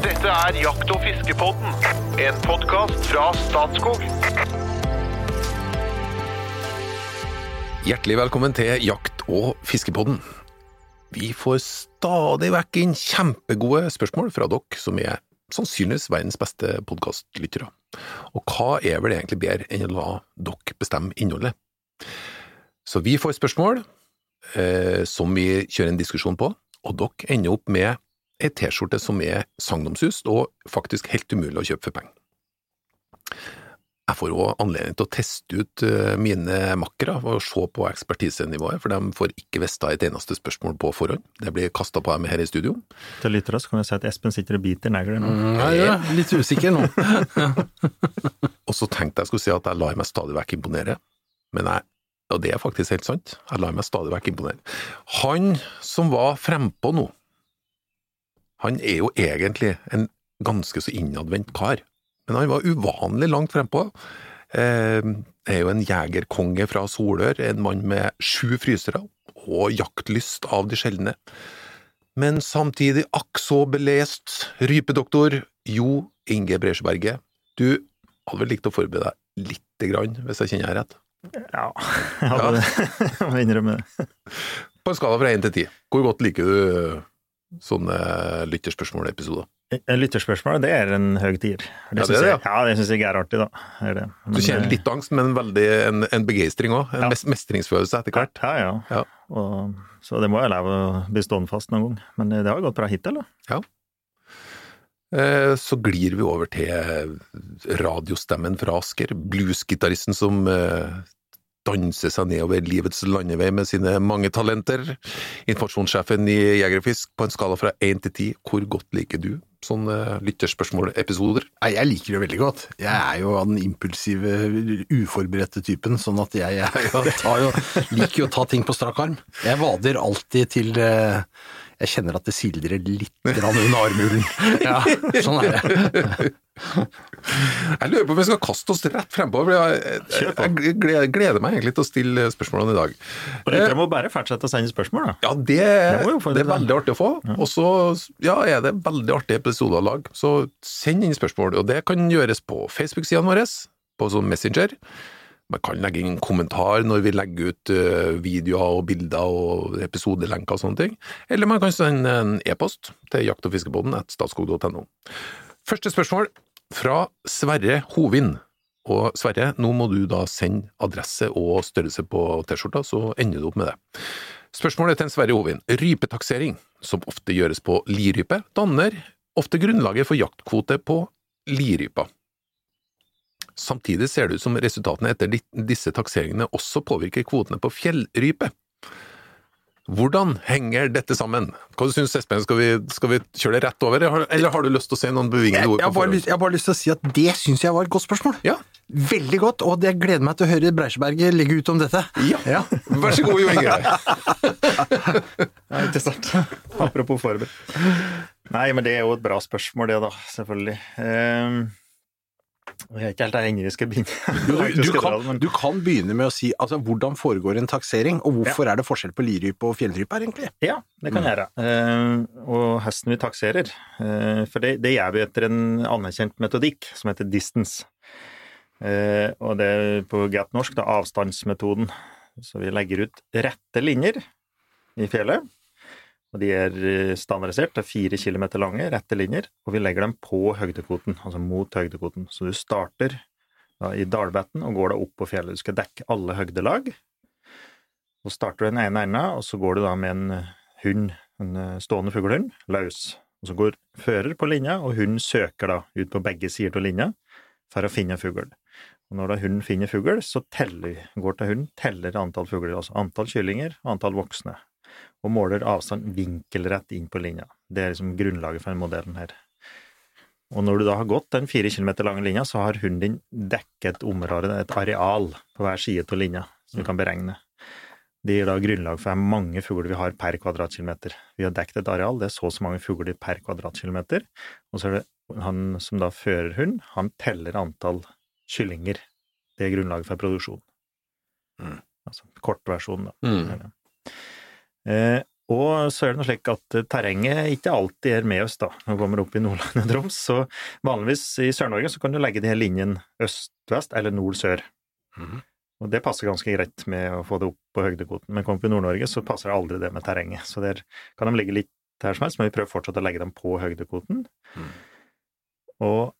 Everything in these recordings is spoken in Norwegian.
Dette er Jakt- og fiskepodden, en podkast fra Statskog. Hjertelig velkommen til Jakt- og fiskepodden. Vi får stadig vekk inn kjempegode spørsmål fra dere som er sannsynligvis verdens beste podkastlyttere. Og hva er vel egentlig bedre enn å la dere bestemme innholdet? Så vi får spørsmål eh, som vi kjører en diskusjon på, og dere ender opp med ei T-skjorte som er sagnomsust og faktisk helt umulig å kjøpe for penger. Jeg får òg anledning til å teste ut eh, mine makkere og se på ekspertisenivået, for de får ikke vite et eneste spørsmål på forhånd. Det blir kasta på dem her i studio. Til lyttere kan vi si at Espen sitter og biter negler nå. Mm, jeg er litt usikker nå. Og så tenkte jeg skulle si at jeg lar meg stadig vekk imponere, men jeg, og det er faktisk helt sant, jeg lar meg stadig vekk imponere. Han som var frempå nå, han er jo egentlig en ganske så innadvendt kar, men han var uvanlig langt frempå. Eh, er jo en jegerkonge fra Solør, en mann med sju frysere og jaktlyst av de sjeldne. Men samtidig akk så belest rypedoktor Jo Inge Bresjeberget. Du hadde vel likt å forberede deg lite grann, hvis jeg kjenner deg rett? Ja, jeg hadde må innrømme det. På en skala fra én til ti, hvor godt liker du sånne lytterspørsmål-episoder? Lytterspørsmål, det er en høy tier. Ja, det synes det, jeg, ja, det syns jeg er artig, da. Er det. Du kjenner eh, litt angst, men veldig en, en begeistring òg. En Ja. mestringsfølelse etter hvert. Ja, ja. Ja. Og, så det må jeg leve å bli stående fast noen gang. Men det har gått bra hittil, da. Ja. Så glir vi over til radiostemmen fra Asker, bluesgitaristen som danser seg nedover livets landevei med sine mange talenter. Informasjonssjefen i Jegerfisk, på en skala fra én til ti, hvor godt liker du sånne lytterspørsmål-episoder? Jeg liker det veldig godt. Jeg er jo av den impulsive, uforberedte typen, sånn at jeg, jeg, jo, liker jo å ta ting på strak arm. Jeg vader alltid til eh, jeg kjenner at det sildrer litt grann under armhulen. Ja, sånn er det. Jeg lurer på om vi skal kaste oss rett frempå. for Jeg, jeg, på. jeg gleder, meg egentlig til å stille spørsmålene i dag. Og Dere må bare fortsette å sende spørsmål, da. Ja, det, det er veldig artig å få. Og så ja, er det veldig artige episoder å lage. Så send inn spørsmål, og det kan gjøres på Facebook-sidene våre, på sånn Messenger. Man kan legge inn en kommentar når vi legger ut eh, videoer og bilder og episodelenker og sånne ting. Eller man kan sende en e-post til jakt- og fiskebåten at statskog.no. Første spørsmål fra Sverre Hovin. Og Sverre, nå må du da sende adresse og størrelse på T-skjorta, så ender du opp med det. Spørsmålet til Sverre Hovin. Rypetaksering, som ofte gjøres på lirype, danner ofte grunnlaget for jaktkvote på lirypa. Samtidig ser det ut som resultatene etter disse takseringene også påvirker kvotene på fjellrype. Hvordan henger dette sammen? Hva du synes Espen, skal vi, skal vi kjøre det rett over, eller har- du lyst til å si noen bevingede jeg, ord jeg har bare lyst til å si at det syns jeg var et godt spørsmål. Ja. Veldig godt, og jeg gleder meg til å høre Breisjeberget legge ut om dette. Ja. Vær så god, Jo Inge. Ja, ikke sant. Apropos forberedt. Nei, men det er jo et bra spørsmål, det, da. Selvfølgelig. Um, jeg er ikke helt der inne vi skal begynne. Du, du, kan, men- du kan begynne med å si altså, hvordan foregår en taksering, og hvorfor er det forskjell på lirype og fjellrype her, egentlig? Ja, det kan jeg gjøre. Uh, og hesten vi takserer. Uh, for det, det gjør vi etter en anerkjent metodikk som heter distance. Uh, og det er på godt norsk da, avstandsmetoden. Så vi legger ut rette linjer i fjellet. Og de er eh, standardisert, det er fire kilometer lange, rette linjer, og vi legger dem på høydekvoten, altså mot høydekvoten. Så du starter da, i dalbetten og går da opp på fjellet. Du skal dekke alle høgdelag. Så starter du den ene enden, og så går du da med en eh, hund, en eh, stående fuglehund, løs. Og så går fører på linja, og hunden søker da ut på begge sider av linja for å finne fugl. Og når da hunden finner fugl, så teller, går til hunden, teller antall fugler, altså antall kyllinger og antall voksne, og måler avstand vinkelrett inn på linja. Det er liksom grunnlaget for den modellen her. Og når du da har gått den fire kilometer lange linja, så har hunden din dekket et område, et areal, på hver side av linja, som du kan beregne. Det gir da grunnlag for hvor mange fugler vi har per kvadratkilometer. Vi har dekket et areal, det er så og så mange fugler per kvadratkilometer. Og så er det han som da fører hund, han teller antall kyllinger. Det er grunnlaget for produksjon. Mm. Altså kortversjonen, da. Mm. Eh, Og så er det noe slik at terrenget ikke alltid er med oss da, når vi kommer opp i Nordland og Troms. Så vanligvis i Sør-Norge så kan du legge de her linjene øst-vest eller nord-sør. Mm. Og det passer ganske greit med å få det opp på høydekvoten, Men kommer vi i Nord-Norge, så passer det aldri det med terrenget. Så der kan de ligge litt her som helst, men vi prøver fortsatt å legge dem på høydekvoten. Mm. Og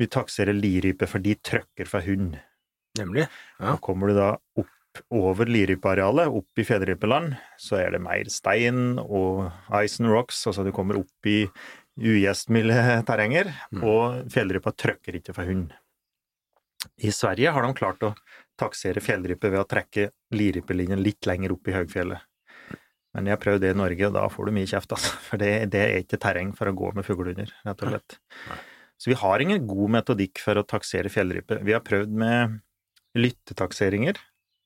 vi takserer lirype, for de trøkker fra hund. Nemlig. Ja. Og kommer du da opp over lirypearealet, opp i fjellrypeland, så er det mer stein og ice and rocks, altså du kommer opp i ugjestmilde terrenger, Mm. og fjellrypa trøkker ikke for hund. I Sverige har de klart å taksere fjellrype ved å trekke lirypelinjen litt lenger opp i høgfjellet. Men jeg har prøvd det i Norge, og da får du mye kjeft, altså. For det, det er ikke terreng for å gå med fuglehunder, rett og slett. Så vi har ingen god metodikk for å taksere fjellrype. Vi har prøvd med lyttetakseringer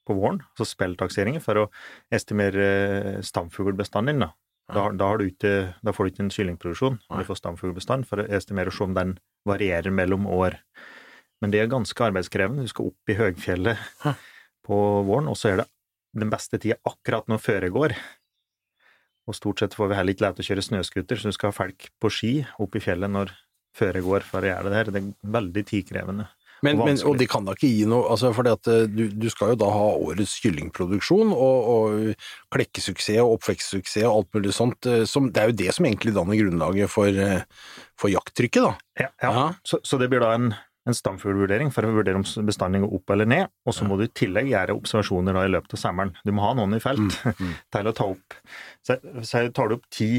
på våren, altså spelltakseringer, for å estimere eh, stamfuglbestanden din. Da. Da, da, har du ikke, da får du ikke en kyllingproduksjon, du får stamfuglbestand for å estimere og se om den varierer mellom år. Men det er ganske arbeidskrevende. Du skal opp i høgfjellet på våren, og så er det den beste tida akkurat når føret går. Og stort sett får vi heller ikke lov til å kjøre snøscooter, så du skal ha folk på ski opp i fjellet når føret går for å gjøre det der. Det er veldig tidkrevende. Men, Og men, og de kan da ikke gi noe altså fordi at eh, du, du skal jo da ha årets kyllingproduksjon og, og klekkesuksess og oppvekstsuksess og alt mulig sånt. eh, Som, det er jo det som egentlig danner grunnlaget for, eh, for jakttrykket, da. Ja, ja. Så, så det blir da en, en stamfuglvurdering for å vurdere om bestanden går opp eller ned, og så må du i tillegg gjøre observasjoner da i løpet av sommeren. Du må ha noen i felt mm. til å ta opp. Så, så tar du opp ti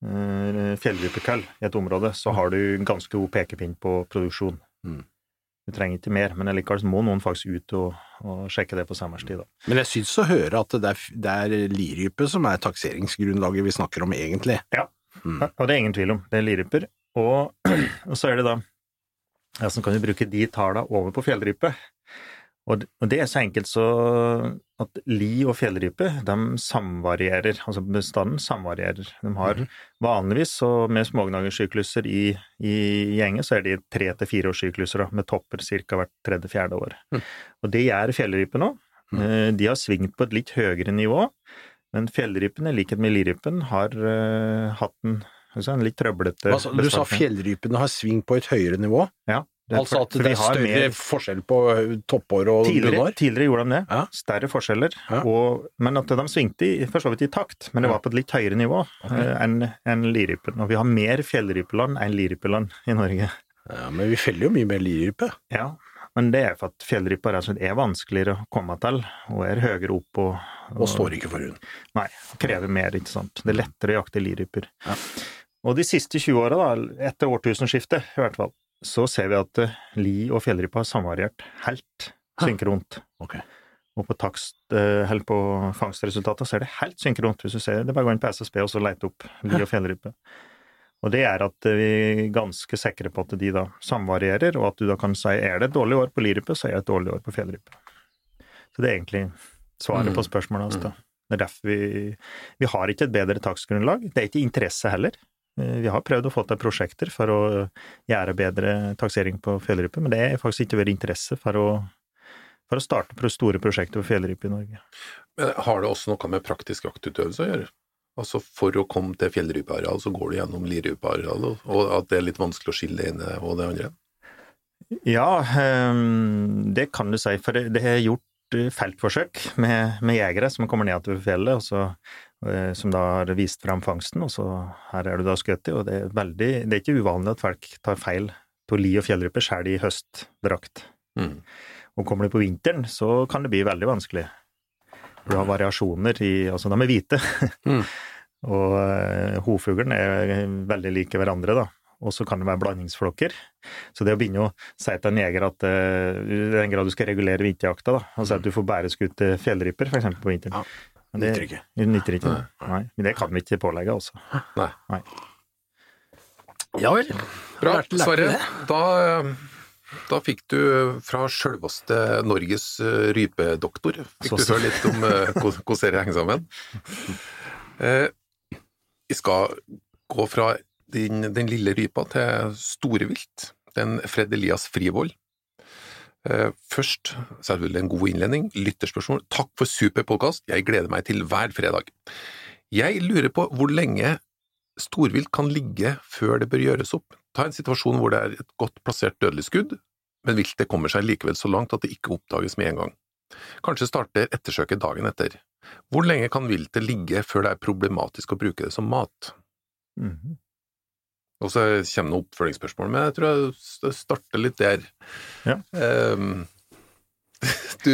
fjellrypekull i et område, så har du ganske god pekepinn på produksjon. Mm. Du trenger ikke mer, men likevel må noen faktisk ut og, og sjekke det på sommerstid. da. Men jeg syns å høre at det er, det er lirype som er takseringsgrunnlaget vi snakker om egentlig. Ja. Mm. Og det er ingen tvil om. Det er liryper. Og, og så er det da ja, kan du bruke de tallene over på fjellrype. Og, og det er så enkelt så at li og fjellrype de samvarierer, altså bestanden samvarierer. De har Mhm. vanligvis, og med smågnagersykluser i, i gjengen, så er de tre til fire årssykluser med topper ca. hvert tredje-fjerde år. Mhm. Og det gjør fjellrype nå. Mhm. Eh, De har svingt på et litt høyere nivå, men fjellrypen, i likhet med lirypen, har uh, hatt en, altså en litt trøblete Altså, du sa fjellrypene har sving på et høyere nivå? Ja. Altså at for det er større mer- forskjell på eh, toppår og Tidligere, bunnår? tidligere gjorde de det. Ja. Større forskjeller. Ja. Og, men at de svingte i, for så vidt i takt, men det var på et litt høyere nivå Ok. eh, enn en lirypen. Og vi har mer fjellrypeland enn lirypeland i Norge. Ja, men vi feller jo mye mer lirype. Ja, men det er for at fjellrypa og er vanskeligere å komme til, og er høyere opp og, Og står ikke for hund. Nei, krever mer, ikke sant. Det er lettere å jakte liryper. Ja. Og de siste 20 åra, etter årtusenskiftet i hvert fall, så ser vi at eh, li og fjellrype har samvariert helt synkront. Okay. Og på takst, eh, eller på fangstresultatet så er det helt synkront, hvis du ser det. er bare gå inn på SSB og så lete opp li og fjellrype. Og det er at eh, vi er ganske sikre på at de da samvarierer, og at du da kan si er det et dårlig år på lirype, så er det et dårlig år på fjellrype. Så det er egentlig svaret Mm. på spørsmålet hans. da. Det er derfor vi, vi har ikke et bedre takstgrunnlag. Det er ikke interesse heller. Eh, Vi har prøvd å få til prosjekter for å gjøre bedre taksering på fjellrype, men det er faktisk ikke vært interesse for å, for å starte store prosjekter på fjellrype i Norge. Men har det også noe med praktisk jaktutøvelse å gjøre? Altså For å komme til fjellrypeareal, så går du gjennom lirypeareal, og- at det er litt vanskelig å skille det ene og det andre? Ja, ehm, det kan du si, for det, har gjort eh, feltforsøk med, med jegere som kommer ned til fjellet, og så, eh, som da har vist fram fangsten, og så her er du da skutt i, og det er veldig, det er ikke uvanlig at folk tar feil på li og fjellrype selv i høstdrakt. Mm. Og kommer du på vinteren, så kan det bli veldig vanskelig. For du har variasjoner i Altså, de er hvite. Mm. og uh, hovfuglen er veldig like hverandre, da. Og så kan det være blandingsflokker. Så det å begynne å si til en jeger at uh, i den grad du skal regulere vinterjakta, da, og si at du får bæreskutt fjellryper, f.eks. på vinteren Ja, Men det, nytter ikke. det nytter ikke. Nei. Men det kan vi ikke pålegge, altså. Nei. Ja vel. Bra, Sverre. Da, da fikk du fra sjølveste Norges eh, rypedoktor Fikk du høre litt om eh, hvordan hvordan henger sammen. Eh, Vi skal gå fra den, den lille rypa til storevilt. Den Fred Elias Frivold. Eh, Først selvfølgelig en god innledning. Lytterspørsmål. Takk for super podkast. Jeg gleder meg til hver fredag. Jeg lurer på hvor lenge storvilt kan ligge før det bør gjøres opp. Ta en situasjon hvor det er et godt plassert dødelig skudd, men viltet kommer seg likevel så langt at det ikke oppdages med en gang. Kanskje starter ettersøket dagen etter. Hvor lenge kan viltet ligge før det er problematisk å bruke det som mat? Mhm. Og så kommer det oppfølgingsspørsmål, men jeg tror jeg starter litt der. Ja. Um, du,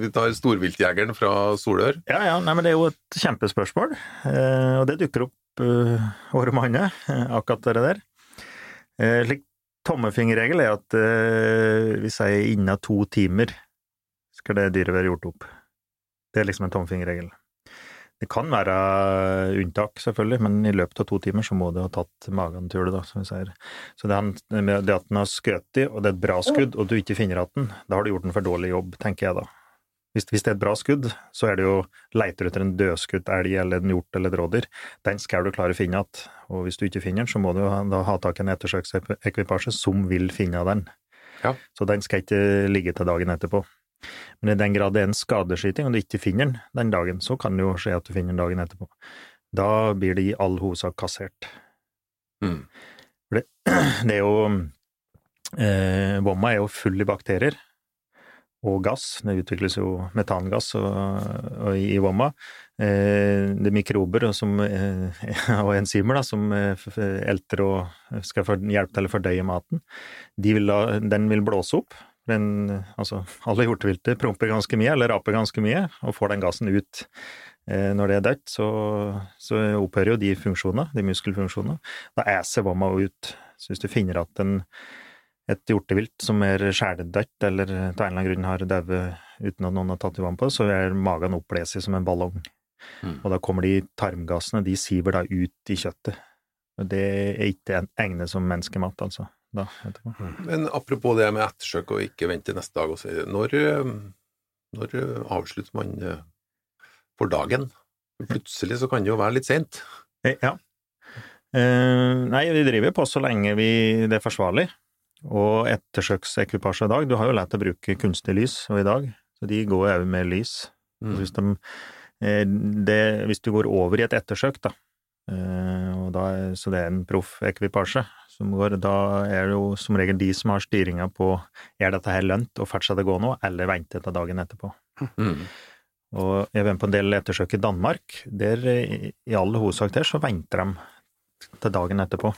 vi tar storviltjegeren fra Solør. Ja, ja, nei, men det er jo et kjempespørsmål, eh, og det dukker opp eh, over mange, eh, akkurat det der. Slik tommefingerregel er at vi sier innen to timer skal det dyret være gjort opp. Det er liksom en tommefingerregel. Det kan være unntak, selvfølgelig, men i løpet av to timer så må det ha tatt magen til det, da, som vi sier. Så det, han, det at den har skutt i, og det er et bra skudd, og du ikke finner igjen den, da har du gjort en for dårlig jobb, tenker jeg da. Hvis, hvis det er et bra skudd, så er det jo leiter du etter en dødskutt elg eller en hjort eller et rådyr. Den skal du klare å finne igjen, og hvis du ikke finner den, så må du da ha tak i en ettersøksekvipasje som vil finne den. Ja. Så den skal ikke ligge til dagen etterpå. Men i den grad det er en skadeskyting, og du ikke finner den den dagen, så kan det jo skje at du finner den dagen etterpå. Da blir det i all hovedsak kassert. Mm. For det, det er jo eh, Vomma er jo full i bakterier og gass. Det utvikles jo metangass og, og i, i vomma. Eh, det er mikrober som, eh, og enzymer da, som eh, elter og skal for, hjelpe til å fordøye maten. De vil da, den vil blåse opp. Den, altså, alle hjortevilter promper ganske mye, eller raper ganske mye, og får den gassen ut. Eh, når det er dødt, så, så opphører jo de funksjonene, de muskelfunksjonene. Da æser vomma ut. Så hvis du finner at en, et hjortevilt som er skjærdødt, eller av en eller annen grunn har dauet uten at noen har tatt i vann på det, så er magen oppblåst som en ballong. Mm. Og da kommer de tarmgassene, de siver da ut i kjøttet. Og det er ikke egnet som menneskemat, altså. Da, etterpå. Men apropos det med ettersøk og ikke vente til neste dag og så. Når, eh, når eh, avslutter man eh, for dagen? Plutselig så kan det jo være litt sent. Eh, Ja. Eh, nei, vi driver på så lenge vi, det er forsvarlig. Og ettersøksekvipasje i dag, du har jo lært å bruke kunstig lys, og i dag, så de går òg med lys. Mm. Hvis, de, eh, det, hvis du går over i et ettersøk, da, eh, og da så det er en proff ekvipasje som går, da er det jo som regel de som har styringa på er dette her lønt og fortsette å gå nå, eller vente til dagen etterpå. Mm. Og jeg var med på en del ettersøk i Danmark. Der, i all hovedsak der, så venter de til dagen etterpå.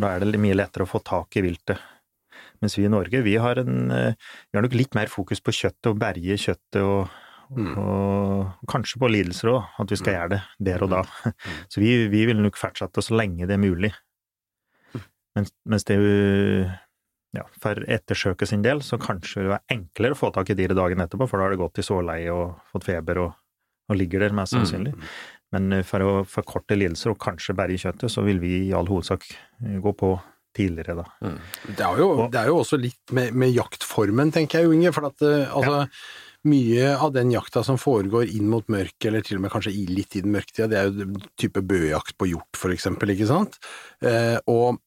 Da er det mye lettere å få tak i viltet. Mens vi i Norge, vi har, en, eh, vi har nok litt mer fokus på kjøttet og berge kjøttet og, Mm. og kanskje på lidelser òg, at vi skal gjøre det der og da. Så vi, vi vil nok fortsette så lenge det er mulig. Mens, mens det ja, for ettersøket sin del, så kanskje det er enklere å få tak i dyret dagen etterpå, for da har det gått i såleie og fått feber og, og ligger der, mest sannsynlig. Men eh, for å forkorte lidelser og kanskje berge kjøttet, så vil vi i all hovedsak eh, gå på tidligere, da. Mm. Det er jo, det er jo også litt med, med jaktformen, tenker jeg Inge. For at altså altså, mye av den jakta som foregår inn mot mørket, eller til og med kanskje litt i den mørketida, det er jo type bøjakt på hjort, for eksempel, ikke sant? Eh, og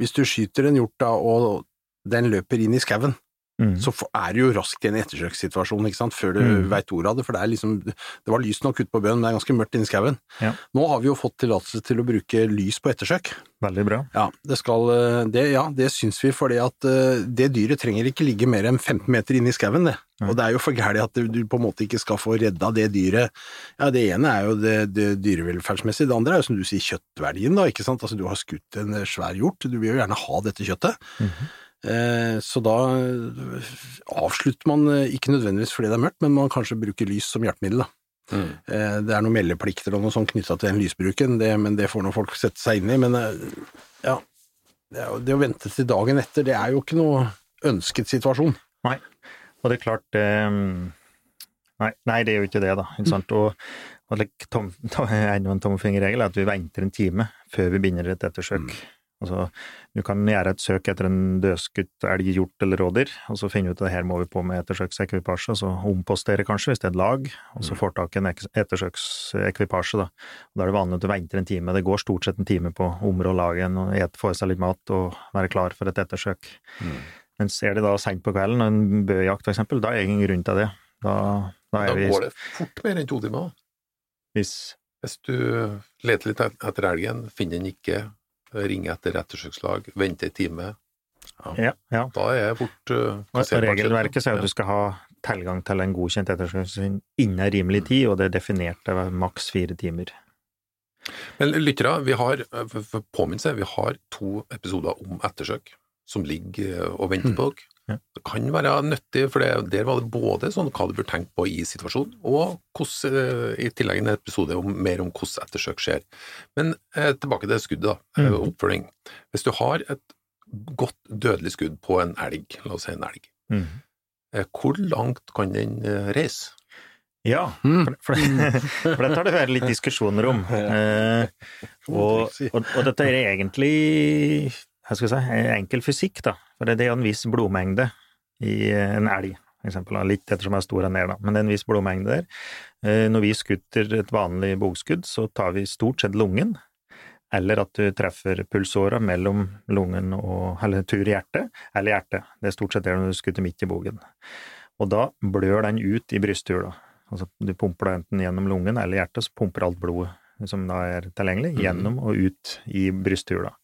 hvis du skyter en hjort da, og den løper inn i skauen, Mm. så er det jo raskt i en ettersøkssituasjon, ikke sant, før du Mm. veit ordet av det, for det er liksom, det var lyst nok ute på bøen, men det er ganske mørkt inni skauen. Ja. Nå har vi jo fått tillatelse til å bruke lys på ettersøk. Veldig bra. Ja, det skal, eh, det, ja, det syns vi, fordi at eh, det dyret trenger ikke ligge mer enn 15 meter inne i skauen, det. Nei. Og det er jo for gærent at du, du på en måte ikke skal få redda det dyret. Ja, det ene er jo det, det dyrevelferdsmessige, det andre er jo som du sier kjøttverdien, da, ikke sant. Altså du har skutt en svær hjort, du vil jo gjerne ha dette kjøttet. Mm Eh, så da eh, avslutter man eh, ikke nødvendigvis fordi det er mørkt, men man kanskje bruker lys som hjelpemiddel, da. Mm. Eh, Det er noen meldeplikter og noe sånt knytta til den lysbruken, det, men det får nå folk sette seg inn i. Men eh, ja, det, å vente til dagen etter, det er jo ikke noe ønsket situasjon. Nei. Og det er klart eh, nei, nei, det er jo ikke det, da. Ikke sant? Og, og like, tom, tom, en tommelfingerregel er at vi venter en time før vi begynner et ettersøk. Altså, du kan gjøre et søk etter en dødskutt elg, hjort eller rådyr, og så finne ut at her må vi på med ettersøksekvipasje, og så ompostere kanskje hvis det er et lag, og så får tak i en ettersøksekvipasje. Da. Og da er det vanlig at du venter en time. Det går stort sett en time på å områ laget, få i seg litt mat og være klar for et ettersøk. Men ser det da seint på kvelden, en bøjakt eksempel, da er det ingen grunn til det. Da, da Da er vi går det fort mer enn to timer. hvis Hvis du leter litt etter elgen, finner den ikke, ringer etter ettersøkslag, vente en time, Ja, ja. da er jeg fort uh, regelverket sier at du skal ha tilgang til en godkjent ettersøkelse innen rimelig tid, og det er definert til maks fire timer. Men lyttere, vi har, påminn seg, vi har to episoder om ettersøk som ligger eh, og venter på dere. Ja. Det kan være nyttig, for det, der var det både sånn hva du bør tenke på i situasjonen, og hvordan, eh, i tillegg en episode om, mer om hvordan ettersøk skjer. Men eh, tilbake til skuddet, da. eh, Mhm. Oppfølging. Hvis du har et godt dødelig skudd på en elg, la oss si en elg, Mm. eh, hvor langt kan den eh, reise? Ja, Mm. for, for, for dette har det vært litt diskusjoner om. Eh, og, og, og dette er egentlig hva skal si, enkel fysikk, da. For det er en viss blodmengde i en elg, for eksempel. Litt ettersom hvor stor den er, da. Men det er en viss blodmengde der. Eh, når vi skutter et vanlig bogskudd, så tar vi stort sett lungen. Eller at du treffer pulsåra mellom lungen og Eller tur i hjertet, eller hjertet. Det er stort sett det når du skutter midt i bogen. Og da blør den ut i brysthula. Altså, du pumper det enten gjennom lungen eller hjertet, så pumper alt blodet som da er tilgjengelig, gjennom og ut i brysthula.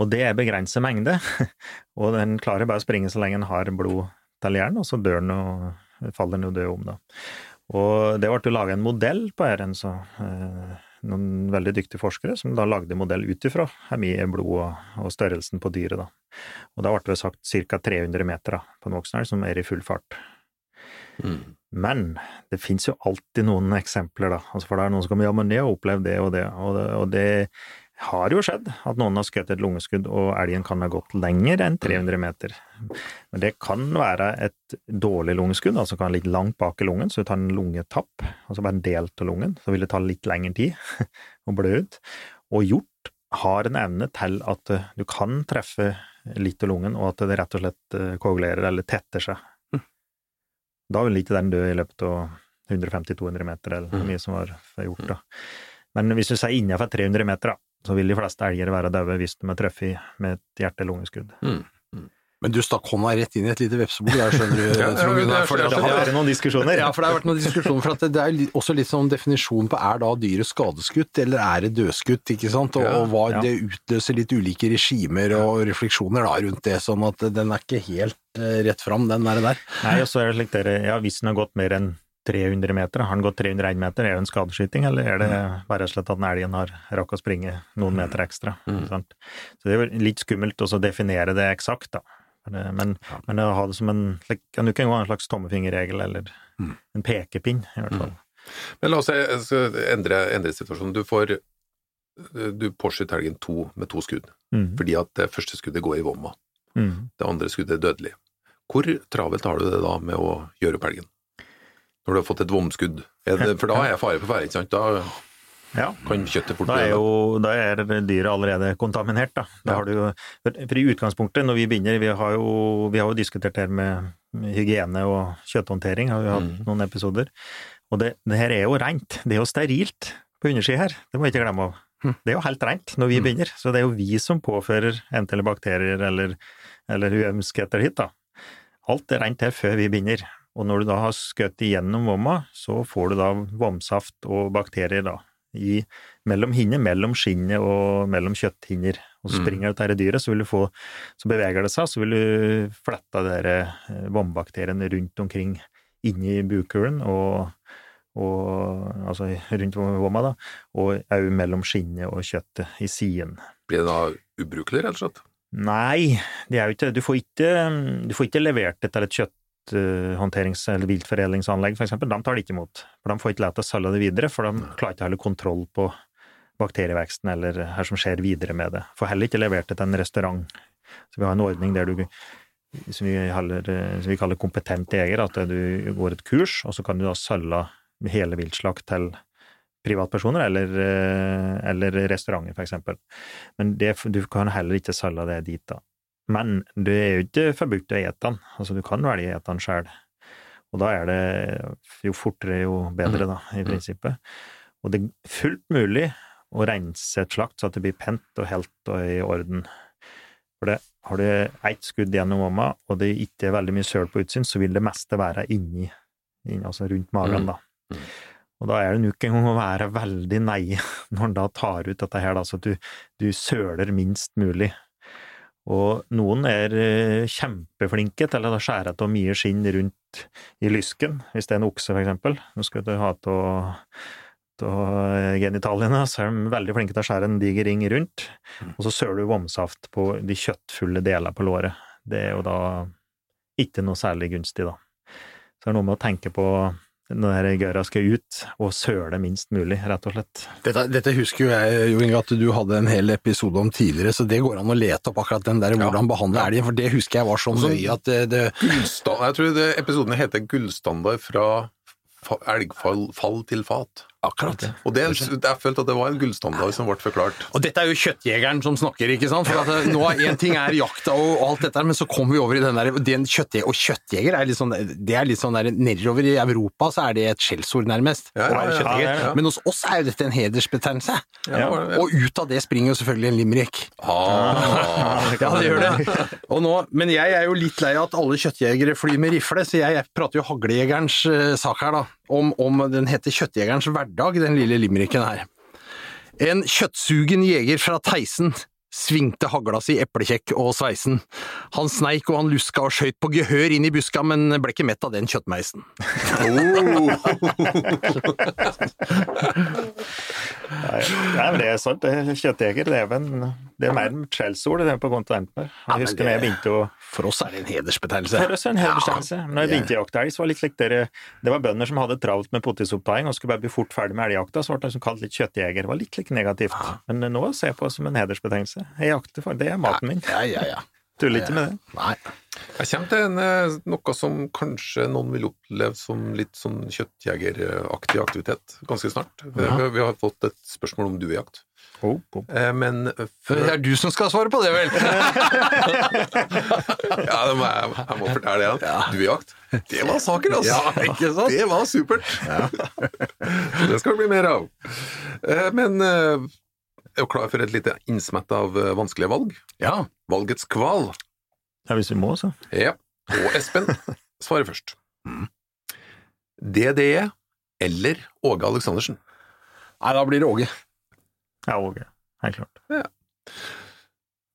Og det er begrenset mengde, og den klarer bare å springe så lenge den har blod til hjernen, og så dør den og faller den jo død om, da. Og det ble laga en modell på så, eh, noen veldig dyktige forskere som da lagde modell ut ifra mye blod og, og størrelsen på dyret, da. Og da ble det sagt ca. 300 meter da, på en voksen elg som er i full fart. Mm. Men det fins jo alltid noen eksempler, da. Altså for det er noen som kommer ja, men jeg har opplevd det og det, og det, og det har jo skjedd at noen har skutt et lungeskudd, og elgen kan ha gått lenger enn 300 meter. Men det kan være et dårlig lungeskudd, altså kan ligge langt bak i lungen, så du tar en lungetapp, altså bare en del av lungen, så vil det ta litt lengre tid å blø ut. Og hjort har en evne til at eh, du kan treffe litt av lungen, og at det rett og slett eh, koagulerer eller tetter seg. Da vil ikke den dø i løpet av 150-200 meter, eller hvor mye som var gjort, da. Men hvis du sier innenfor 300 meter, da, så vil de fleste elger være daue hvis de er truffet med et hjerte-lungeskudd. Men du stakk hånda rett inn i et lite vepsebol der, skjønner du, Ja, Trond Gunnar. det fordi er- Det har vært noen diskusjoner. Ja, for det har vært noen diskusjoner, for at det, det er jo også litt sånn definisjon på er da dyret skadeskutt, eller er det dødskutt, ikke sant, og, og hva ja. det utløser litt ulike regimer og refleksjoner da rundt det, sånn at den er ikke helt uh, rett fram, den der. der. Nei, og så er det slik dere, ja, hvis den har gått mer enn 300 meter, har den gått 301 meter, er det en skadeskyting, eller er det bare rett og slett at den elgen har rakk å springe noen meter ekstra? Mm. Så det er jo litt skummelt å definere det eksakt, da. Men, ja. Men, å ha det som en, kan du ikke engang ha en slags tommefingerregel, eller en pekepinn, i hvert fall. Men la oss skal endre, endre situasjonen. Du får du påskyter helgen to med to skudd, Mm. fordi at det første skuddet går i vomma. Mm. Det andre skuddet er dødelig. Hvor travelt har du det da med å gjøre opp helgen? Når du har fått et vomskudd? For da er jeg fare på ferde, ikke sant? Da Ja. kan kjøttet fort Da er jo da er dyret allerede kontaminert, da. da Ja. har du jo, for i utgangspunktet, når vi begynner Vi har jo, vi har jo diskutert det her med hygiene og kjøtthåndtering, har vi hatt Mm. noen episoder. Og det, det her er jo rent. Det er jo sterilt på undersida her. Det må vi ikke glemme av. Mm. Det er jo helt rent når vi begynner. Så det er jo vi som påfører eventuelle bakterier eller, eller uømskheter hit, da. Alt er rent her før vi begynner. Og når du da har skutt igjennom vomma, så får du da vomsaft og bakterier da, i, mellom hinner, mellom skinnet og mellom kjøtthinner. Og så Mm. springer dette dyret, så vil du få, så beveger det seg, så vil du flette de eh, vombakteriene rundt omkring inni bukhulen og, og altså rundt vomma, da, og òg mellom skinnet og kjøttet i siden. Blir det da ubrukelig, rett og slett? Nei, det er jo ikke Du får ikke, du får ikke levert det til et kjøtthåndterings- eller viltforedlingsanlegg, for eksempel. De tar det ikke imot. For de får ikke lov til å selge det videre, for de klarer ikke å holde kontroll på bakterieveksten eller hva som skjer videre med det. Får heller ikke levert det til en restaurant. Så vi har en ordning der du som vi, kaller, som vi kaller kompetent jeger, at du går et kurs, og så kan du da selge hele viltslakt til privatpersoner eller, eh, eller restauranter, for eksempel. Men det, du kan heller ikke selge det dit, da. Men det er jo ikke forbudt å ete den, altså du kan velge å ete den sjøl. Og da er det jo fortere, jo bedre, da, i prinsippet. Og det er fullt mulig å rense et slakt så at det blir pent og helt og i orden. For det, har du ett skudd gjennom vomma, og det ikke er veldig mye søl på utsyn, så vil det meste være inni, inni altså rundt magen, da. Og da er det nok en gang å være veldig nei når en da tar ut dette her, da, så at du, du søler minst mulig. Og noen er eh, kjempeflinke til å skjære av mye skinn rundt i lysken, hvis det er en okse, for eksempel. Nå skal du ha av av genitaliene, så er de veldig flinke til å skjære en diger ring rundt, og så søler du vomsaft på de kjøttfulle delene på låret. Det er jo da ikke noe særlig gunstig, da. Så det er noe med å tenke på når gøra skal ut, og søle minst mulig, rett og slett. Dette, dette husker jo jeg, Jo Inge, at du hadde en hel episode om tidligere, så det går an å lete opp akkurat den der hvordan behandle elgen, for det husker jeg var så nøye at det, det jeg tror det, episoden heter Gullstandard fra elgfall fall til fat. Akkurat. Og det, jeg følte at det var en gullstandard som ble forklart. Og dette er jo kjøttjegeren som snakker, ikke sant? For at det, nå er en ting er jakta og, og alt dette, her, men så kommer vi over i den der den kjøttjeger, Og kjøttjeger er litt sånn Det er litt sånn der Nedover i Europa så er det et skjellsord, nærmest. Ja, ja, ja, ja, ja. Men hos oss er jo dette en hedersbetegnelse. Ja, Og ut av det springer jo selvfølgelig en limerick. Ah, Ja, det gjør det. Og nå, men jeg er jo litt lei av at alle kjøttjegere flyr med rifle, så jeg prater jo haglejegerens eh, sak her, da. Om, om den heter Kjøttjegerens hverdag, den lille limericken her. En kjøttsugen jeger fra Theisen svingte hagla si eplekjekk og sveisen. Han sneik og han luska og skøyt på gehør inn i buska, men ble ikke mett av den kjøttmeisen. Nei, nei, men det er sant. er Kjøttjeger det er, en, det er mer enn skjellsord er på. Ja, men Jeg husker jeg det- begynte å For oss er det en hedersbetegnelse. Det er det en hedersbetegnelse. Ja. når jeg begynte å jakte elg, så var det litt likt dere Det var bønder som hadde travelt med potesopptaing og skulle bare bli fort ferdig med elgjakta, så ble det liksom kalt litt kjøttjeger. Det var litt litt negativt. Men nå ser jeg på det som en hedersbetegnelse. Jeg jakter for Det er maten min. Ja, ja, ja. Tuller ikke med det. Nei. Jeg kommer til en, eh, noe som kanskje noen vil oppleve som litt sånn kjøttjegeraktig aktivitet ganske snart. Vi, Ja. vi har fått et spørsmål om duejakt. Oh, oh. Men før... Det er du som skal svare på det, vel? Ja, det må jeg, jeg må fortelle det igjen. Duejakt. Det var saker, altså! Ja, ikke sant? Det var supert! det skal det bli mer av. Eh, Men eh, er du klar for et lite innsmett av eh, vanskelige valg? Ja. Valgets kval. Ja, hvis vi må, så. Ja. Og Espen svarer først. DDE eller Åge Aleksandersen? Nei, da blir det Åge. Ja, Åge. Helt klart.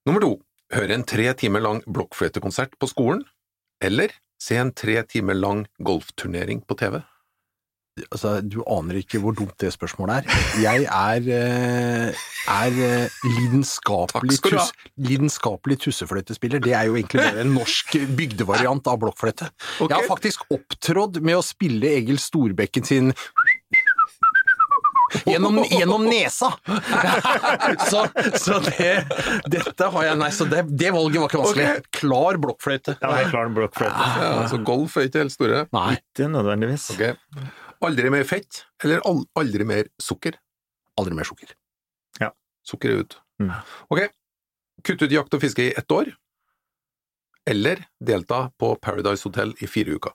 Nummer to. Høre en tre timer lang blokkfløytekonsert på skolen, eller se en tre timer lang golfturnering på TV? Altså, du aner ikke hvor dumt det spørsmålet er. Jeg er, eh, er eh, lidenskapelig, tus, lidenskapelig tussefløytespiller. Det er jo egentlig bare en norsk bygdevariant av blokkfløyte. Okay. Jeg har faktisk opptrådt med å spille Egil Storbekken sin Gjennom, gjennom nesa! så så det, dette har jeg Nei, så det, det valget var ikke vanskelig. Okay. Klar blokkfløyte. Ja, klar blokkfløyte. Ja, altså Golf er ikke helt store. Nei. Ikke nødvendigvis. Ok. Aldri mer fett, eller aldri mer sukker? Aldri mer sukker. Sukker er ut. Mm. Ok. kutt ut jakt og fiske i ett år, eller delta på Paradise Hotel i fire uker?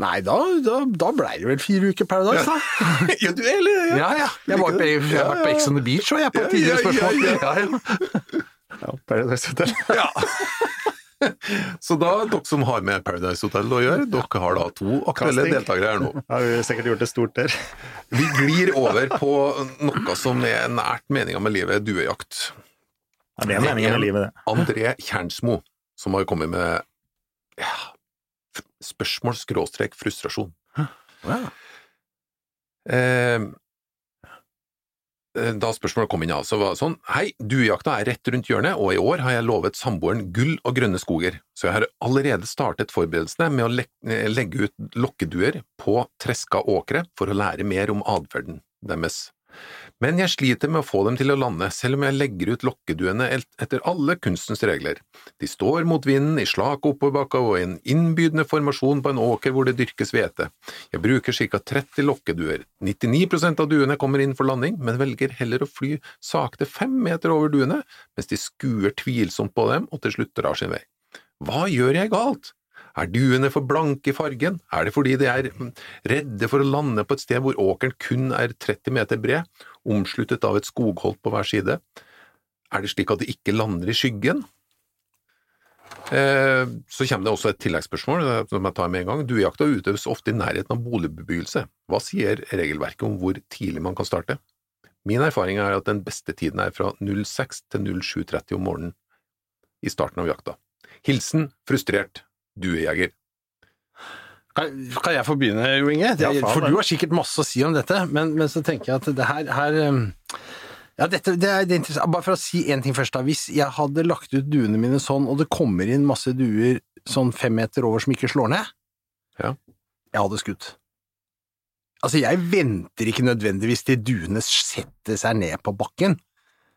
Nei, da, da, da blei det vel fire uker Paradise, da. ja, du er Ja. Ja, ja. Jeg var på, jeg har vært på Ex on the Beach og jeg på Ja, tidligere ja, spørsmål. ja, Ja, ja. Ja, Paradise Hotel. Ja. Så da, dere som har med Paradise Hotel å gjøre, dere har da to aktuelle deltakere her nå. Har vi sikkert gjort det stort der. Vi glir over på noe som er nært meninga med livet, duejakt. Ja, det er meningen med livet, det. André Kjernsmo, som har kommet med ja, spørsmål skråstrek frustrasjon. Ja. Eh, da spørsmålet kom inn, ja, så var sånn Hei, duejakta er rett rundt hjørnet, og i år har jeg lovet samboeren gull og grønne skoger, så jeg har allerede startet forberedelsene med å le legge ut lokkeduer på treska åkre for å lære mer om atferden deres. Men jeg sliter med å få dem til å lande, selv om jeg legger ut lokkeduene etter alle kunstens regler. De står mot vinden i slak oppoverbakker og i en innbydende formasjon på en åker hvor det dyrkes hvete. Jeg bruker ca 30 lokkeduer. 99% av duene kommer inn for landing, men velger heller å fly sakte fem meter over duene, mens de skuer tvilsomt på dem og til slutt drar sin vei. Hva gjør jeg galt? Er duene for blanke i fargen? Er det fordi de er mm, redde for å lande på et sted hvor åkeren kun er 30 meter bred, omsluttet av et skogholt på hver side? Er det slik at det ikke lander i skyggen? Eh, Så kommer det også et tilleggsspørsmål eh, som jeg tar med en gang. Duejakta utøves ofte i nærheten av boligbebyggelse. Hva sier regelverket om hvor tidlig man kan starte? Min erfaring er at den beste tiden er fra 06 til 07.30 om morgenen i starten av jakta. Hilsen frustrert duejeger. Kan, kan jeg få begynne, Jo Inge? Det, for du har sikkert masse å si om dette, men, men så tenker jeg at det her, her um, ja, dette, det er, det er interessant. Bare for å si én ting først. da. Hvis jeg hadde lagt ut duene mine sånn, og det kommer inn masse duer sånn fem meter over som ikke slår ned, Ja. jeg hadde skutt. Altså, jeg venter ikke nødvendigvis til duene setter seg ned på bakken.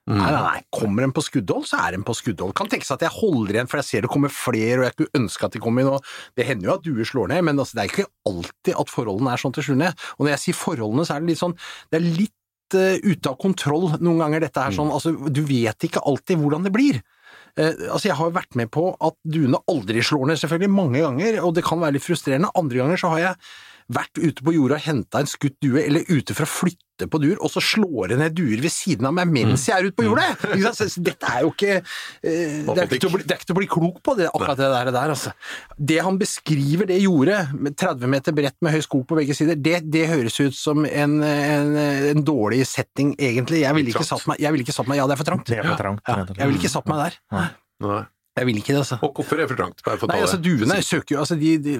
Nei, nei, nei. Kommer en på skuddhold, så er en på skuddhold. Kan tenke seg at jeg holder igjen, for jeg ser det kommer flere, og jeg kunne ønske at de kom inn. og Det hender jo at duer slår ned, men altså, det er ikke alltid at forholdene er sånn til slutt. Og når jeg sier forholdene, så er det litt sånn Det er litt uh, ute av kontroll noen ganger, dette her sånn. Altså, du vet ikke alltid hvordan det blir. Uh, altså, jeg har jo vært med på at duene aldri slår ned, selvfølgelig, mange ganger, og det kan være litt frustrerende. Andre ganger så har jeg vært ute på jorda og henta en skutt due, eller ute for å flytte på dur, og så slår det ned duer ved siden av meg mens jeg er ute på jordet! Så- så Dette er jo ikke eh, det, er ikke til å bli, det er ikke til å bli klok på, det, akkurat det der. der altså. Det han beskriver det jordet, med 30 meter bredt med høy skog på begge sider, det, det høres ut som en, en, en dårlig setting, egentlig. Jeg ville ikke satt meg Jeg ville ikke satt meg Ja, det er for trangt. Det er for trangt. Ja, jeg ville ikke satt meg der. Nei. Jeg vil ikke det, altså. Og hvorfor er det for trangt? Bare for Nei, altså duene søker jo altså de, de,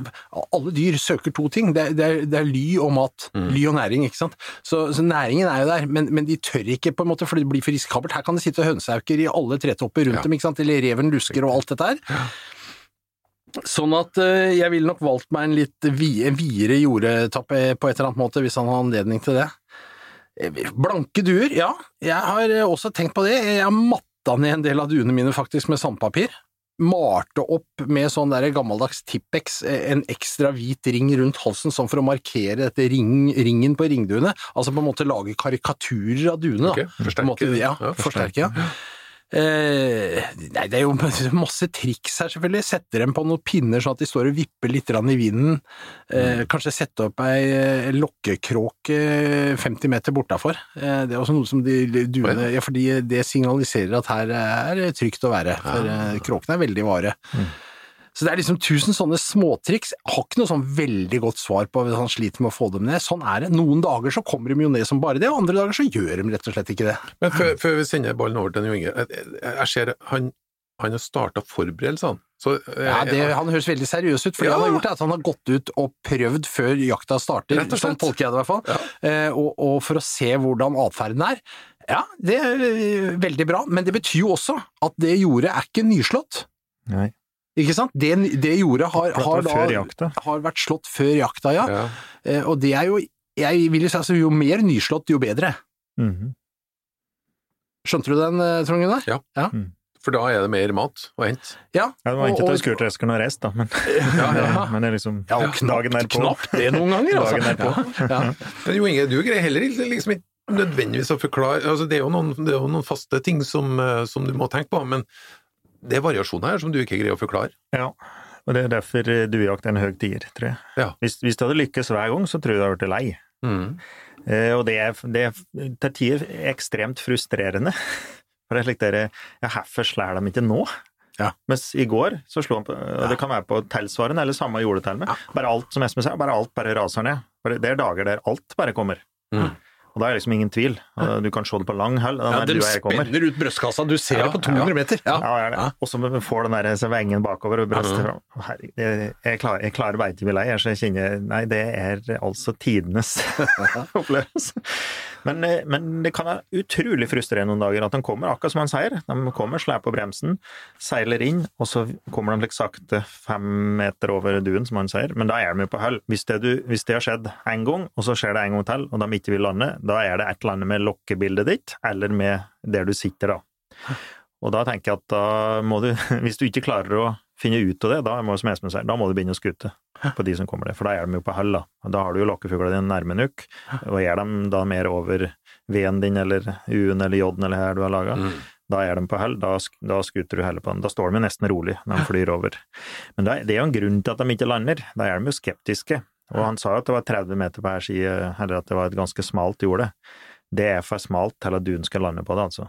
Alle dyr søker to ting. Det er, det er, det er ly og mat. Mm. Ly og næring, ikke sant. Så, så næringen er jo der, men, men de tør ikke, på en måte, for det blir for risikabelt. Her kan det sitte hønsehauker i alle tretopper rundt Ja. dem, ikke sant. Eller reven lusker og alt dette her. Sånn at eh, jeg ville nok valgt meg en litt vi, videre jordetappe på et eller annet måte, hvis han har anledning til det. Eh, Blanke duer, ja. Jeg har eh, også tenkt på det. Jeg har matta ned en del av duene mine faktisk med sandpapir. Malte opp med sånn der gammeldags Tippex eh, en ekstra hvit ring rundt halsen, sånn for å markere dette ring, ringen på ringduene. Altså på en måte lage karikaturer av duene. Ok, da. På en forsterke. måte, ja, Ja, forsterke. Ja. Eh, nei, det er jo masse triks her, selvfølgelig. Sette dem på noen pinner sånn at de står og vipper litt i vinden. Eh, kanskje sette opp ei eh, lokkekråke 50 meter bortafor. Eh, det er også noe som de duene ja, fordi det signaliserer at her er det trygt å være. For eh, kråkene er veldig vare. Så det er liksom tusen sånne småtriks. Jeg har ikke noe sånn veldig godt svar på hvis han sliter med å få dem ned. Sånn er det. Noen dager så kommer de jo ned som bare det, og andre dager så gjør de rett og slett ikke det. Men før, før vi sender ballen over til Jo Inge, jeg, ser han, han har starta forberedelsene. Så, eh, Ja, det, Han høres veldig seriøs ut, for Ja. han har gjort er at han har gått ut og prøvd før jakta starter, Rett og slett. sånn tolker jeg det i hvert fall, Ja. eh, og, og for å se hvordan atferden er. Ja, det er veldig bra, men det betyr jo også at det jordet er ikke nyslått. Nei. Ikke sant? Det, det jordet har, har, da, har vært slått før jakta, ja. ja. Eh, Og det er jo, jeg vil jo si altså, jo mer nyslått, jo bedre. Mhm. Skjønte du den, eh, Trond Gunnar? Ja. For da er det mer mat å hente. Ja. Ja, det var ikke og- til skurtresken og reist, da, men, Ja, ja. men det er liksom Ja, og dagen knapt, derpå. knapt det noen ganger, altså. Dagen derpå. Ja, ja. Men Jo Inge, du greier heller ikke liksom ikke nødvendigvis å forklare altså Det er jo noen, det er jo noen faste ting som, eh, som du må tenke på, men det er variasjoner her som du ikke greier å forklare. Ja, og det er derfor eh, duejakt er en høy tier, tror jeg. Ja. Hvis, hvis det hadde lykkes hver gang, så tror jeg det hadde blitt lei. Mm. Eh, og det er, det er til tider ekstremt frustrerende. For det er slik dere Ja, hvorfor slår de ikke nå? Ja. Mens i går så slo han på Og det kan være på tilsvarende eller samme jordetelme. Ja. Bare alt, som Espen sa, bare alt bare raser ned. For det er dager der alt bare kommer. Mm. Og da er det liksom ingen tvil. Du kan se det på lang hold. Ja, de spenner ut brystkassa, du ser Ja, det på 200 meter. Ja. Ja, ja, ja. Og så får den der vengen bakover og brystet fram. Herregud, jeg, jeg klarer, jeg klarer ikke å bli lei, så jeg kjenner Nei, det er altså tidenes opplevelse. Men, eh, men det kan være utrolig frustrerende noen dager at de kommer, akkurat som han sier. De kommer, slår på bremsen, seiler inn, og så kommer de litt sakte fem meter over duen, som han sier. Men da er de jo på hull. Hvis hvis det har skjedd én gang, og så skjer det en gang til, og de ikke vil lande, da er det et eller annet med lokkebildet ditt, eller med der du sitter, da. Og da tenker jeg at da må du, hvis du ikke klarer å finne ut av det, da må, som Espen sier, da må du begynne å skute på de som kommer der, for da er de jo på hell, da. Da har du jo lokkefuglene dine nærme nok, og er de da mer over V-en din, eller U-en eller J-en eller her du har laga, Mm. da er de på hell. da, da skuter du heller på den. Da står de jo nesten rolig når de flyr over. Men det det er jo en grunn til at de ikke lander, da er de jo skeptiske. Og han sa jo at det var 30 meter på hver side, eller at det var et ganske smalt jorde. Det er for smalt til at duen skal lande på det, altså.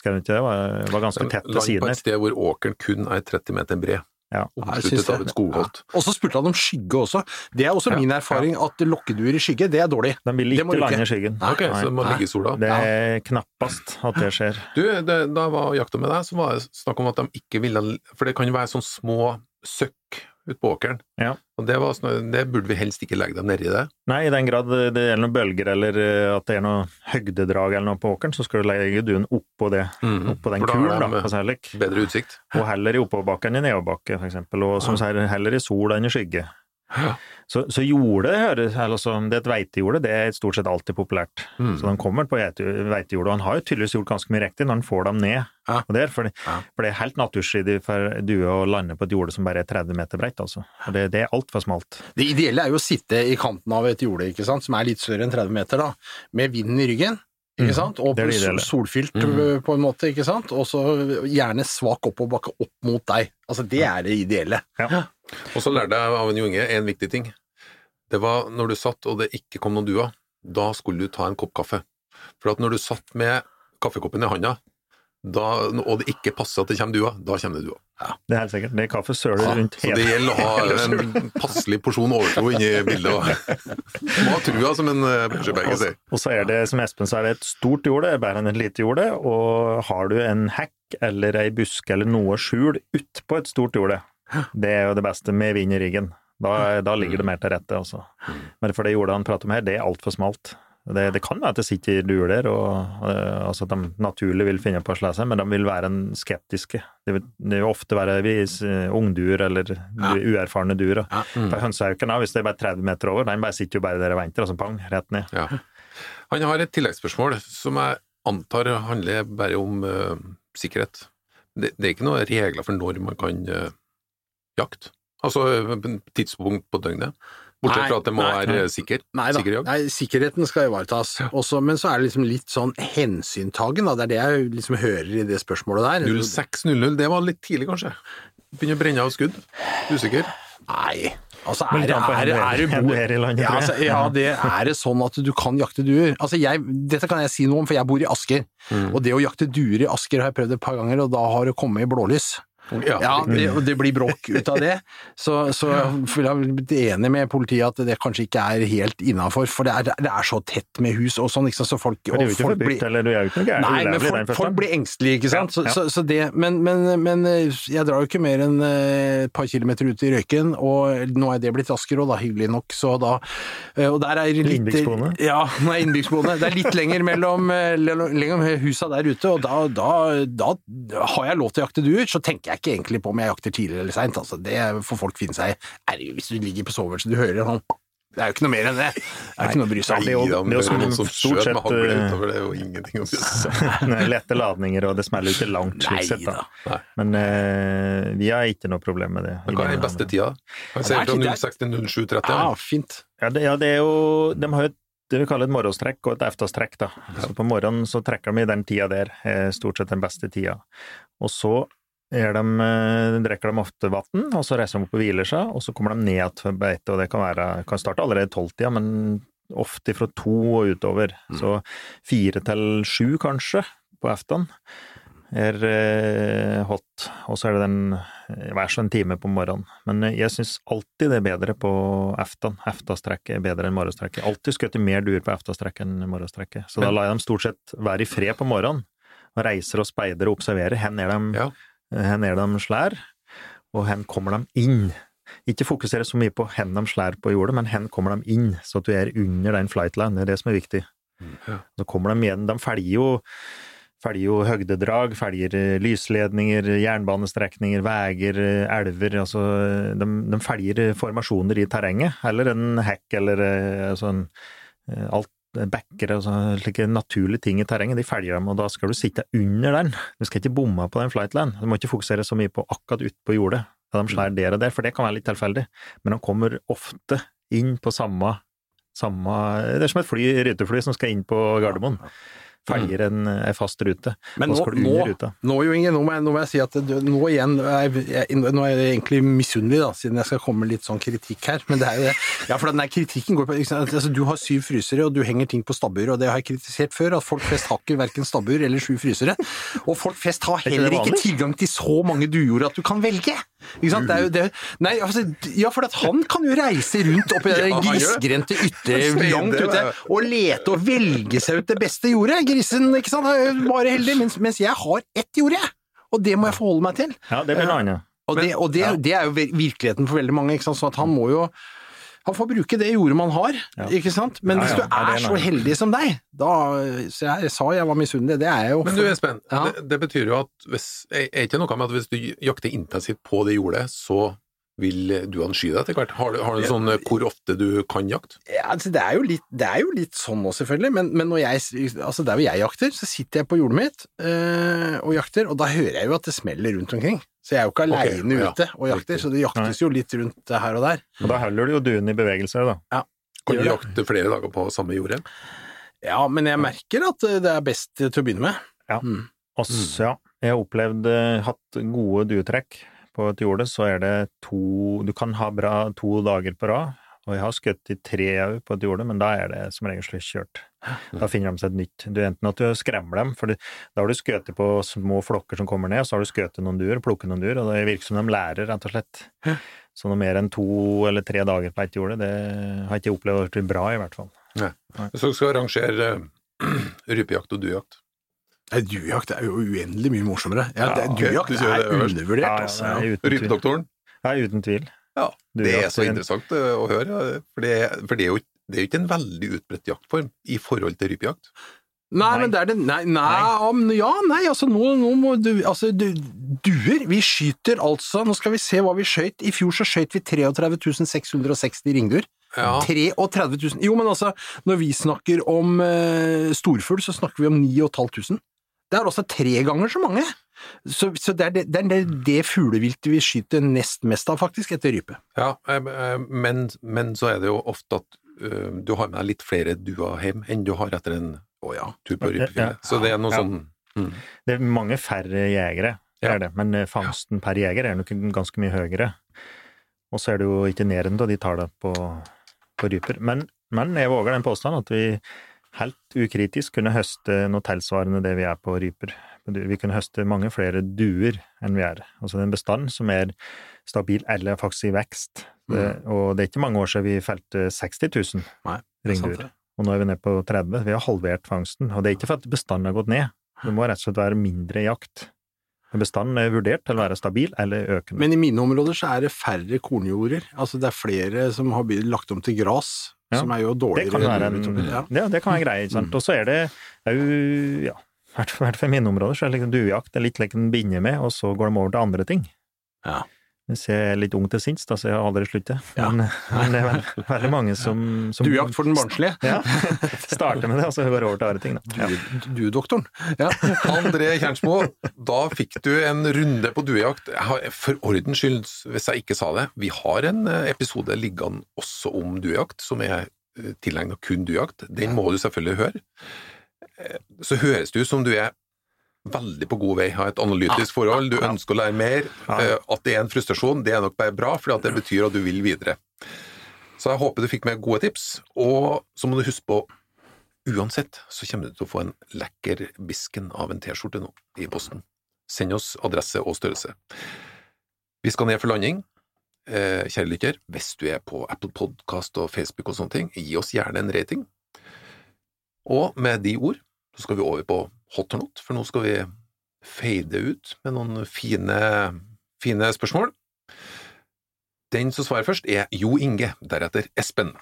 Skrev hun ikke det? Var, var ganske tett ved Langt på et sted hvor åkeren kun er 30 meter bred. Ja. Omsluttet av et skogholt. Og så spurte han om skygge også. Det er også Ja, min erfaring, at lokkeduer i skygge, det er dårlig. De vil ikke du lande i skyggen. Nei, Ok, så det må ligge i sola. Det er knappast at det skjer. Du, det, da jeg var og jakta med deg, så var det snakk om at de ikke ville For det kan jo være sånn små søkk ute på åkeren. Ja. Og det, var, sånn- det burde vi helst ikke legge dem nedi det. Nei, i den grad det gjelder noen bølger eller eh, at det er noe høgdedrag eller noe på åkeren, så skal du legge duen oppå det, oppå den kulen, da, de, for å si det. Bedre utsikt. Og heller i oppoverbakke enn i nedoverbakke, for eksempel. Og som sier, heller i sol enn i skygge. Ja. Så, så jorde, det et veitejorde, det er stort sett alltid populært. Mm. Så de kommer på veitejordet, og han har jo tydeligvis gjort ganske mye riktig når han får dem ned. Ja. Og der, for, Ja. for det er helt naturstridig for due å lande på et jorde som bare er 30 meter breit, altså. Og det, det er altfor smalt. Det ideelle er jo å sitte i kanten av et jorde, ikke sant, som er litt større enn 30 meter, da, med vinden i ryggen. Ikke Mm, sant? Og det det solfylt Mm. øh, på en måte, ikke sant? Og så gjerne svak oppoverbakke opp mot deg. Altså, det er det ideelle. Ja. Og så lærte jeg av en junge en viktig ting. Det var når du satt og det ikke kom noen duer, da skulle du ta en kopp kaffe. For at når du satt med kaffekoppen i handa, da, og det ikke passer at det kommer duer, da kommer det duer. Det er helt sikkert. Det er kaffe søler Ja, rundt så det gjelder å ha en passelig porsjon overtro inni bildet. Må ha trua, som en eh, sier. Og så er det, som Espen sa, et stort jorde, bedre enn et lite jorde, og har du en hekk eller ei buske eller noe skjul utpå et stort jorde, det er jo det beste med vind i ryggen. Da, da ligger det mer til rette, altså. Men for det jordet han prater om her, det er altfor smalt. Det, det kan være at det sitter duer og uh, altså at de naturlig vil finne på å slå seg, men de vil være en skeptiske. Det vil, det vil ofte være vi, eh, ungduer eller Ja. uerfarne duer. Ja. For hønsehauken, hvis det er bare 30 meter over, den bare sitter jo bare der og venter, og så pang, rett ned. Ja. Han har et tilleggsspørsmål som jeg antar handler bare om uh, sikkerhet. Det, det er ikke noen regler for når man kan uh, jakte? Altså eh, tidspunkt på døgnet? Bortsett Nei, fra at det må nei, være nei. sikker, Nei da, sikker jobb? nei, sikkerheten skal ivaretas. Også, men så er det liksom litt sånn hensyntagen, da. Det er det jeg liksom hører i det spørsmålet der. 06.00, det var litt tidlig kanskje? Begynner å brenne av skudd? Usikker? Nei, altså er, litt er, er, er, du er i landet, ja, altså, ja, det er det sånn at du kan jakte duer. Altså jeg, dette kan jeg si noe om, for jeg bor i Asker. Mm. Og det å jakte duer i Asker har jeg prøvd et par ganger, og da har det kommet i blålys. Ja. Ja, det, og det blir bråk ut av det. Så, så jeg har blitt enig med politiet at det kanskje ikke er helt innafor, for det er, det er så tett med hus og sånn, så folk, For det er jo ikke forbudt, eller du er jo ikke noe gæren? Nei, men folk, folk blir engstelige, ikke sant? Ja, ja. Så, så, så det, men, men, men eh, jeg drar jo ikke mer enn eh, et par kilometer ut i røyken, og nå er det blitt raskere, og da hyggelig nok, så da eh, Og der er litt Innbyggsboende? Ja, nå er innbyggsboende. Det er litt lenger mellom, lenger mellom husa der ute, og da, da, da har jeg lov til å jakte duer, så tenker jeg ikke egentlig på om jeg jakter tidlig eller seint, altså. Det får folk finne seg i. Hvis du ligger på soveværelset, du hører sånn Det er jo ikke noe mer enn det. Det er ikke noe å bry seg om. det er jo- stort sett, eh, utover, det jo ingenting å bry seg om. Lette ladninger, og det smeller jo ikke langt, Nei slik sett. da. Nei. Men uh, vi har ikke noe problem med det. Men hva er den beste tida? Hva sier er fra tid, det 06 til 07.30. Ja, fint. Ja, det, ja, det er jo De har jo det vi kaller et morgenstrekk og et efterstrekk. da. Så På morgenen så trekker de i den tida der, er stort sett den beste tida. Og så de, eh, drikker de ofte vann, og så reiser de opp og hviler seg, og så kommer de ned til beite. og Det kan, være, kan starte allerede i tolvtida, men ofte fra to og utover. Så fire til sju, kanskje, på aftan er eh, hot. Og så er det den eh, hver sin time på morgenen. Men eh, jeg syns alltid det er bedre på aftan. Aftastrekket er bedre enn morgenstrekket. Alltid skutt mer duer på aftastrekket enn morgenstrekket. Så da lar jeg dem stort sett være i fred på morgenen. Og reiser og speider og observerer hvor er de, Ja. Hvor er de slær, og hvor kommer de inn. Ikke fokusere så mye på hvor de slår på jordet, men hvor kommer de inn, så at du er under den flightline. Det er det som er viktig. Ja. Så kommer de igjen. De felger jo jo høgdedrag, felger eh, lysledninger, jernbanestrekninger, veier, eh, elver altså de, de felger eh, formasjoner i terrenget, eller en hekk eller sånn altså alt backer og sånne slike naturlige ting i terrenget, de felger dem, og da skal du sitte under den. Du skal ikke bomme på den flightline. Du må ikke fokusere så mye på akkurat utpå jordet, de slår der og der, for det kan være litt tilfeldig. Men de kommer ofte inn på samme, samme Det er som et fly, rutefly som skal inn på Gardermoen. Feier en, en fast rute. Men nå, nå, nå, Jo Inge, nå må jeg, nå må jeg si at nå igjen jeg, jeg, Nå er jeg egentlig misunnelig, da, siden jeg skal komme med litt sånn kritikk her. Men det er jo det. Ja, for den der kritikken går på altså, Du har syv frysere, og du henger ting på stabbur, og det har jeg kritisert før, at folk flest har ikke verken stabbur eller sju frysere. Og folk flest har heller ikke tilgang til så mange duejorder at du kan velge. Ikke sant? Det er jo det Nei, altså, ja, for at han kan jo reise rundt oppi det Ja, grisgrendte ytre langt ute og lete og velge seg ut det beste jordet. Grisen ikke sant, er jo bare heldig, mens, mens jeg har ett jord, jeg. Og det må jeg forholde meg til. Ja, det blir noe annet. Og, det, og det, det er jo virkeligheten for veldig mange. Ikke sant? Så at han må jo han får bruke det jordet man har, Ja. ikke sant? Men Ja, hvis du ja, er er så heldig som deg, da Så jeg sa jeg var misunnelig, det er jeg jo. Men du Espen, Ja. det, det betyr jo at hvis Er er ikke noe med at hvis du jakter intensivt på det jordet, så vil du ansky deg etter hvert? Har du, har du sånn eh, hvor ofte du kan jakte? Ja, altså, det, er jo litt, det er jo litt sånn nå, selvfølgelig, men, men når jeg, altså der hvor jeg jakter, så sitter jeg på jordet mitt øh, og jakter, og da hører jeg jo at det smeller rundt omkring. Så jeg er jo ikke aleine okay, ja, ute og jakter, riktig. så det jaktes jo litt rundt her og der. Og da holder du jo duen i bevegelse, da. Kan du jakte flere dager på samme jordet? Ja, men jeg merker at øh, det er best til å begynne med. Ja. Mm. Også, ja, jeg har opplevd eh, hatt gode duetrekk på et jorde, så er det to Du kan ha bra to dager på rad, og jeg har skutt i tre òg på et jorde, men da er det som regel slutkjørt. Da finner de seg et nytt. Du Enten at du skremmer dem, for da har du skutt på små flokker som kommer ned, og så har du skutt noen duer, plukket noen duer, og det virker som de lærer, rett og slett. Så noe mer enn to eller tre dager på ett jorde, det har ikke jeg opplevd å bli bra, i hvert fall. Nei. Så skal arrangere eh, rypejakt og duejakt Nei, Duejakt er jo uendelig mye morsommere. Ja, Ja, duejakt du er undervurdert, Ja, altså. er Ja. Rypedoktoren? Ja, uten tvil. Ja, det er så er interessant eh, å høre, for det, er- for det er jo det er jo ikke en veldig utbredt jaktform i forhold til rypejakt. Nei, Nei. men det er det Nei, nei, om- ja, nei, altså nå, nå må du Altså, du, duer Vi skyter altså Nå skal vi se hva vi skøyt. I fjor så skøyt vi 33 660 ringduer. Ja. 33 000 Jo, men altså, når vi snakker om uh, storfugl, så snakker vi om 9500. Det er også tre ganger så mange. Så, så det er det, det, er det, fugleviltet vi skyter nest mest av, faktisk, etter rype. Ja, eh, eh, men, men så er det jo ofte at eh, du har med deg litt flere duer hjem enn du har etter en Å ja. tur på Ja, rypefjellet. Så det er noe ja. sånn mm. Det er mange færre jegere, det Ja. er det, men fangsten per jeger er nok ganske mye høyere. Og så er det jo ikke nærende, og de det på, på ryper. Men, men jeg våger den påstanden at vi helt ukritisk kunne høste noe tilsvarende det vi er på ryper. Vi kunne høste mange flere duer enn vi er. Altså det er en bestand som er stabil eller faktisk i vekst. Det, og det er ikke mange år siden vi felte 60 000 Mm. Nei, er ringduer. Og nå er vi nede på 30. Vi har halvert fangsten. Og det er ikke for at bestanden har gått ned. Det må rett og slett være mindre jakt. Bestanden er vurdert til å være stabil eller økende. Men i mine områder så er det færre kornjorder. Altså det er flere som har blitt lagt om til gras, Ja, som er jo det dårligere. kan være en, enn- ja. ja, det kan være greit. Sant? Og så er det òg, ja, i hvert fall- i hvert fall i mine områder så er det liksom duejakt det er litt like en binder med, og så går de over til andre ting. Ja. Hvis jeg er litt ung til sinns, da, så jeg har aldri sluttet. Ja. Men, men det er vel, veldig mange som, som Duejakt for den barnslige. Ja, starter med det, og så går over til andre ting. Da. Ja. Duedoktoren. Ja. André Kjernsmo, da fikk du en runde på duejakt. For ordens skyld, hvis jeg ikke sa det, vi har en eh, episode liggende også om duejakt, som er tilegnet kun duejakt. Den må du selvfølgelig høre. Eh, Så høres det ut som du er veldig på god vei, Ha et analytisk forhold, du ønsker å lære mer. Eh, At det er en frustrasjon, det er nok bare bra, for det betyr at du vil videre. Så jeg håper du fikk med gode tips, og så må du huske på Uansett så kommer du til å få en lekker Bisken av en T-skjorte nå i posten. Send oss adresse og størrelse. Vi skal ned for landing. Eh, kjære lytter, hvis du er på Apple Podcast og Facebook og sånne ting, gi oss gjerne en rating. Og med de ord så skal vi over på hot or not, for nå skal vi fade ut med noen fine, fine spørsmål. Den som svarer først, er Jo Inge, deretter Espen.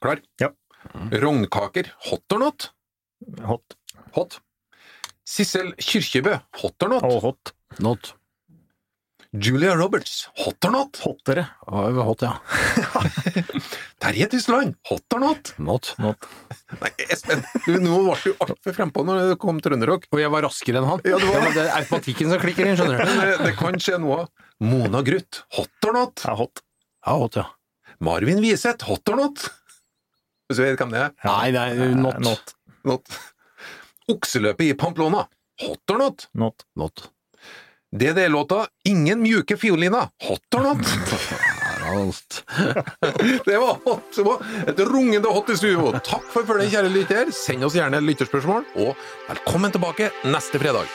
Klar? Ja. Rognkaker, hot or not? Hot. Hot. Sissel Kyrkjebø, hot or not? Oh, hot. Not. Julia Roberts, hot or not? Hottere. Hot, ja. Terje Tysland, hot or not? Not. Not. Nei, Espen, du, nå ble du altfor frempå når det kom trønderrock. Og jeg var raskere enn han. Ja, det, var- det er automatikken som klikker inn, skjønner du. Det, det kan skje noe. Mona Gruth, hot or not? Ja, hot. Ja, hot, ja. Marvin Wiseth, hot or not? Hvis du vet hvem det er? Nei, det er not. Not. Not. Okseløpet i Pamplona. Hot or not? Not. Not. DDE-låta Ingen mjuke fiolina'. Hot or not? Det var hot! Det var et rungende hot i studio. Takk for følget, kjære lytter. Send oss gjerne lytterspørsmål, og velkommen tilbake neste fredag.